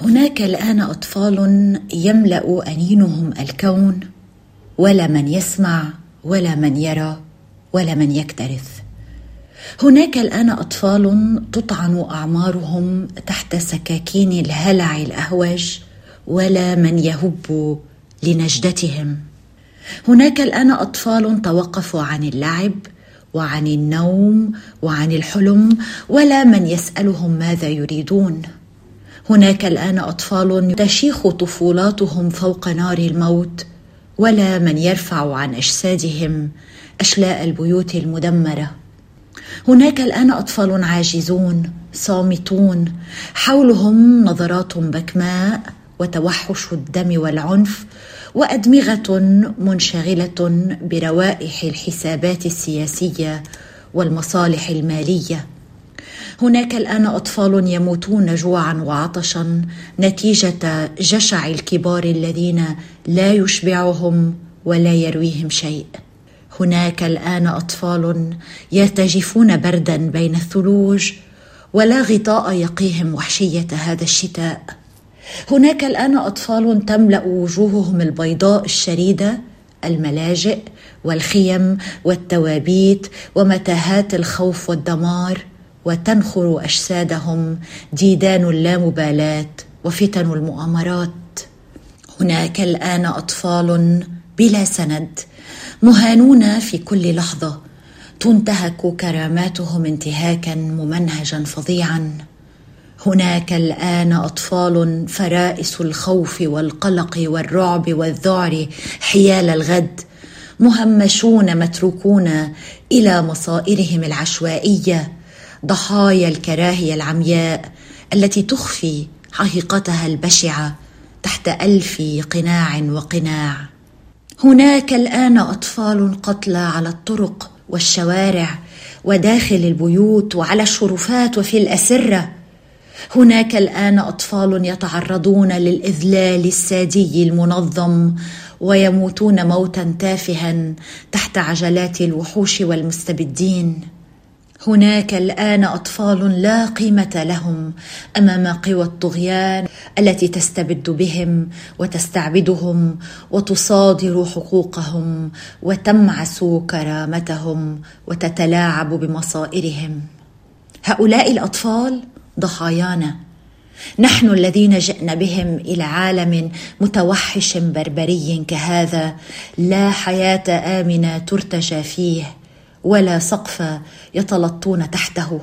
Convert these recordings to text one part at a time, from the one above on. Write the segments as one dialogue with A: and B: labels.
A: هناك الآن أطفال يملأ أنينهم الكون ولا من يسمع ولا من يرى ولا من يكترث. هناك الآن أطفال تطعن أعمارهم تحت سكاكين الهلع الأهوج ولا من يهب لنجدتهم. هناك الآن أطفال توقفوا عن اللعب وعن النوم وعن الحلم ولا من يسألهم ماذا يريدون. هناك الآن أطفال تشيخ طفولاتهم فوق نار الموت ولا من يرفع عن أجسادهم أشلاء البيوت المدمرة. هناك الآن أطفال عاجزون صامتون حولهم نظرات بكماء وتوحش الدم والعنف وأدمغة منشغلة بروائح الحسابات السياسية والمصالح المالية. هناك الآن أطفال يموتون جوعا وعطشا نتيجة جشع الكبار الذين لا يشبعهم ولا يرويهم شيء. هناك الآن أطفال يرتجفون بردا بين الثلوج ولا غطاء يقيهم وحشية هذا الشتاء. هناك الآن أطفال تملأ وجوههم البيضاء الشريدة الملاجئ والخيم والتوابيت ومتاهات الخوف والدمار. وتنخر أجسادهم ديدان اللامبالاة وفتن المؤامرات. هناك الآن أطفال بلا سند مهانون في كل لحظة تنتهك كراماتهم انتهاكا ممنهجا فظيعا. هناك الآن أطفال فرائس الخوف والقلق والرعب والذعر حيال الغد مهمشون متروكون إلى مصائرهم العشوائية ضحايا الكراهية العمياء التي تخفي حقيقتها البشعة تحت ألف قناع وقناع. هناك الآن أطفال قتلى على الطرق والشوارع وداخل البيوت وعلى الشرفات وفي الأسرة. هناك الآن أطفال يتعرضون للإذلال السادي المنظم ويموتون موتا تافها تحت عجلات الوحوش والمستبدين. هناك الآن أطفال لا قيمة لهم أمام قوى الطغيان التي تستبد بهم وتستعبدهم وتصادر حقوقهم وتمعس كرامتهم وتتلاعب بمصائرهم. هؤلاء الأطفال ضحايانا. نحن الذين جئنا بهم إلى عالم متوحش بربري كهذا لا حياة آمنة ترتجى فيه. ولا سقف يتلطون تحته.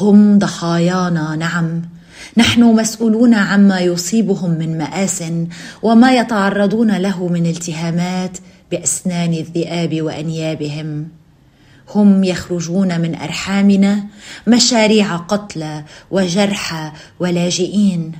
A: هم ضحايانا نعم. نحن مسؤولون عما يصيبهم من مآس وما يتعرضون له من التهامات بأسنان الذئاب وأنيابهم. هم يخرجون من أرحامنا مشاريع قتلى وجرحى ولاجئين.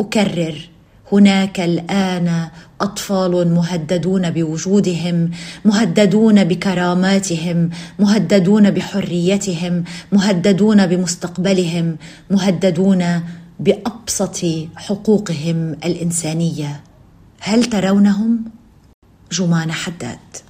A: أكرر هناك الآن أطفال مهددون بوجودهم مهددون بكراماتهم مهددون بحريتهم مهددون بمستقبلهم مهددون بأبسط حقوقهم الإنسانية. هل ترونهم؟ جمان حداد.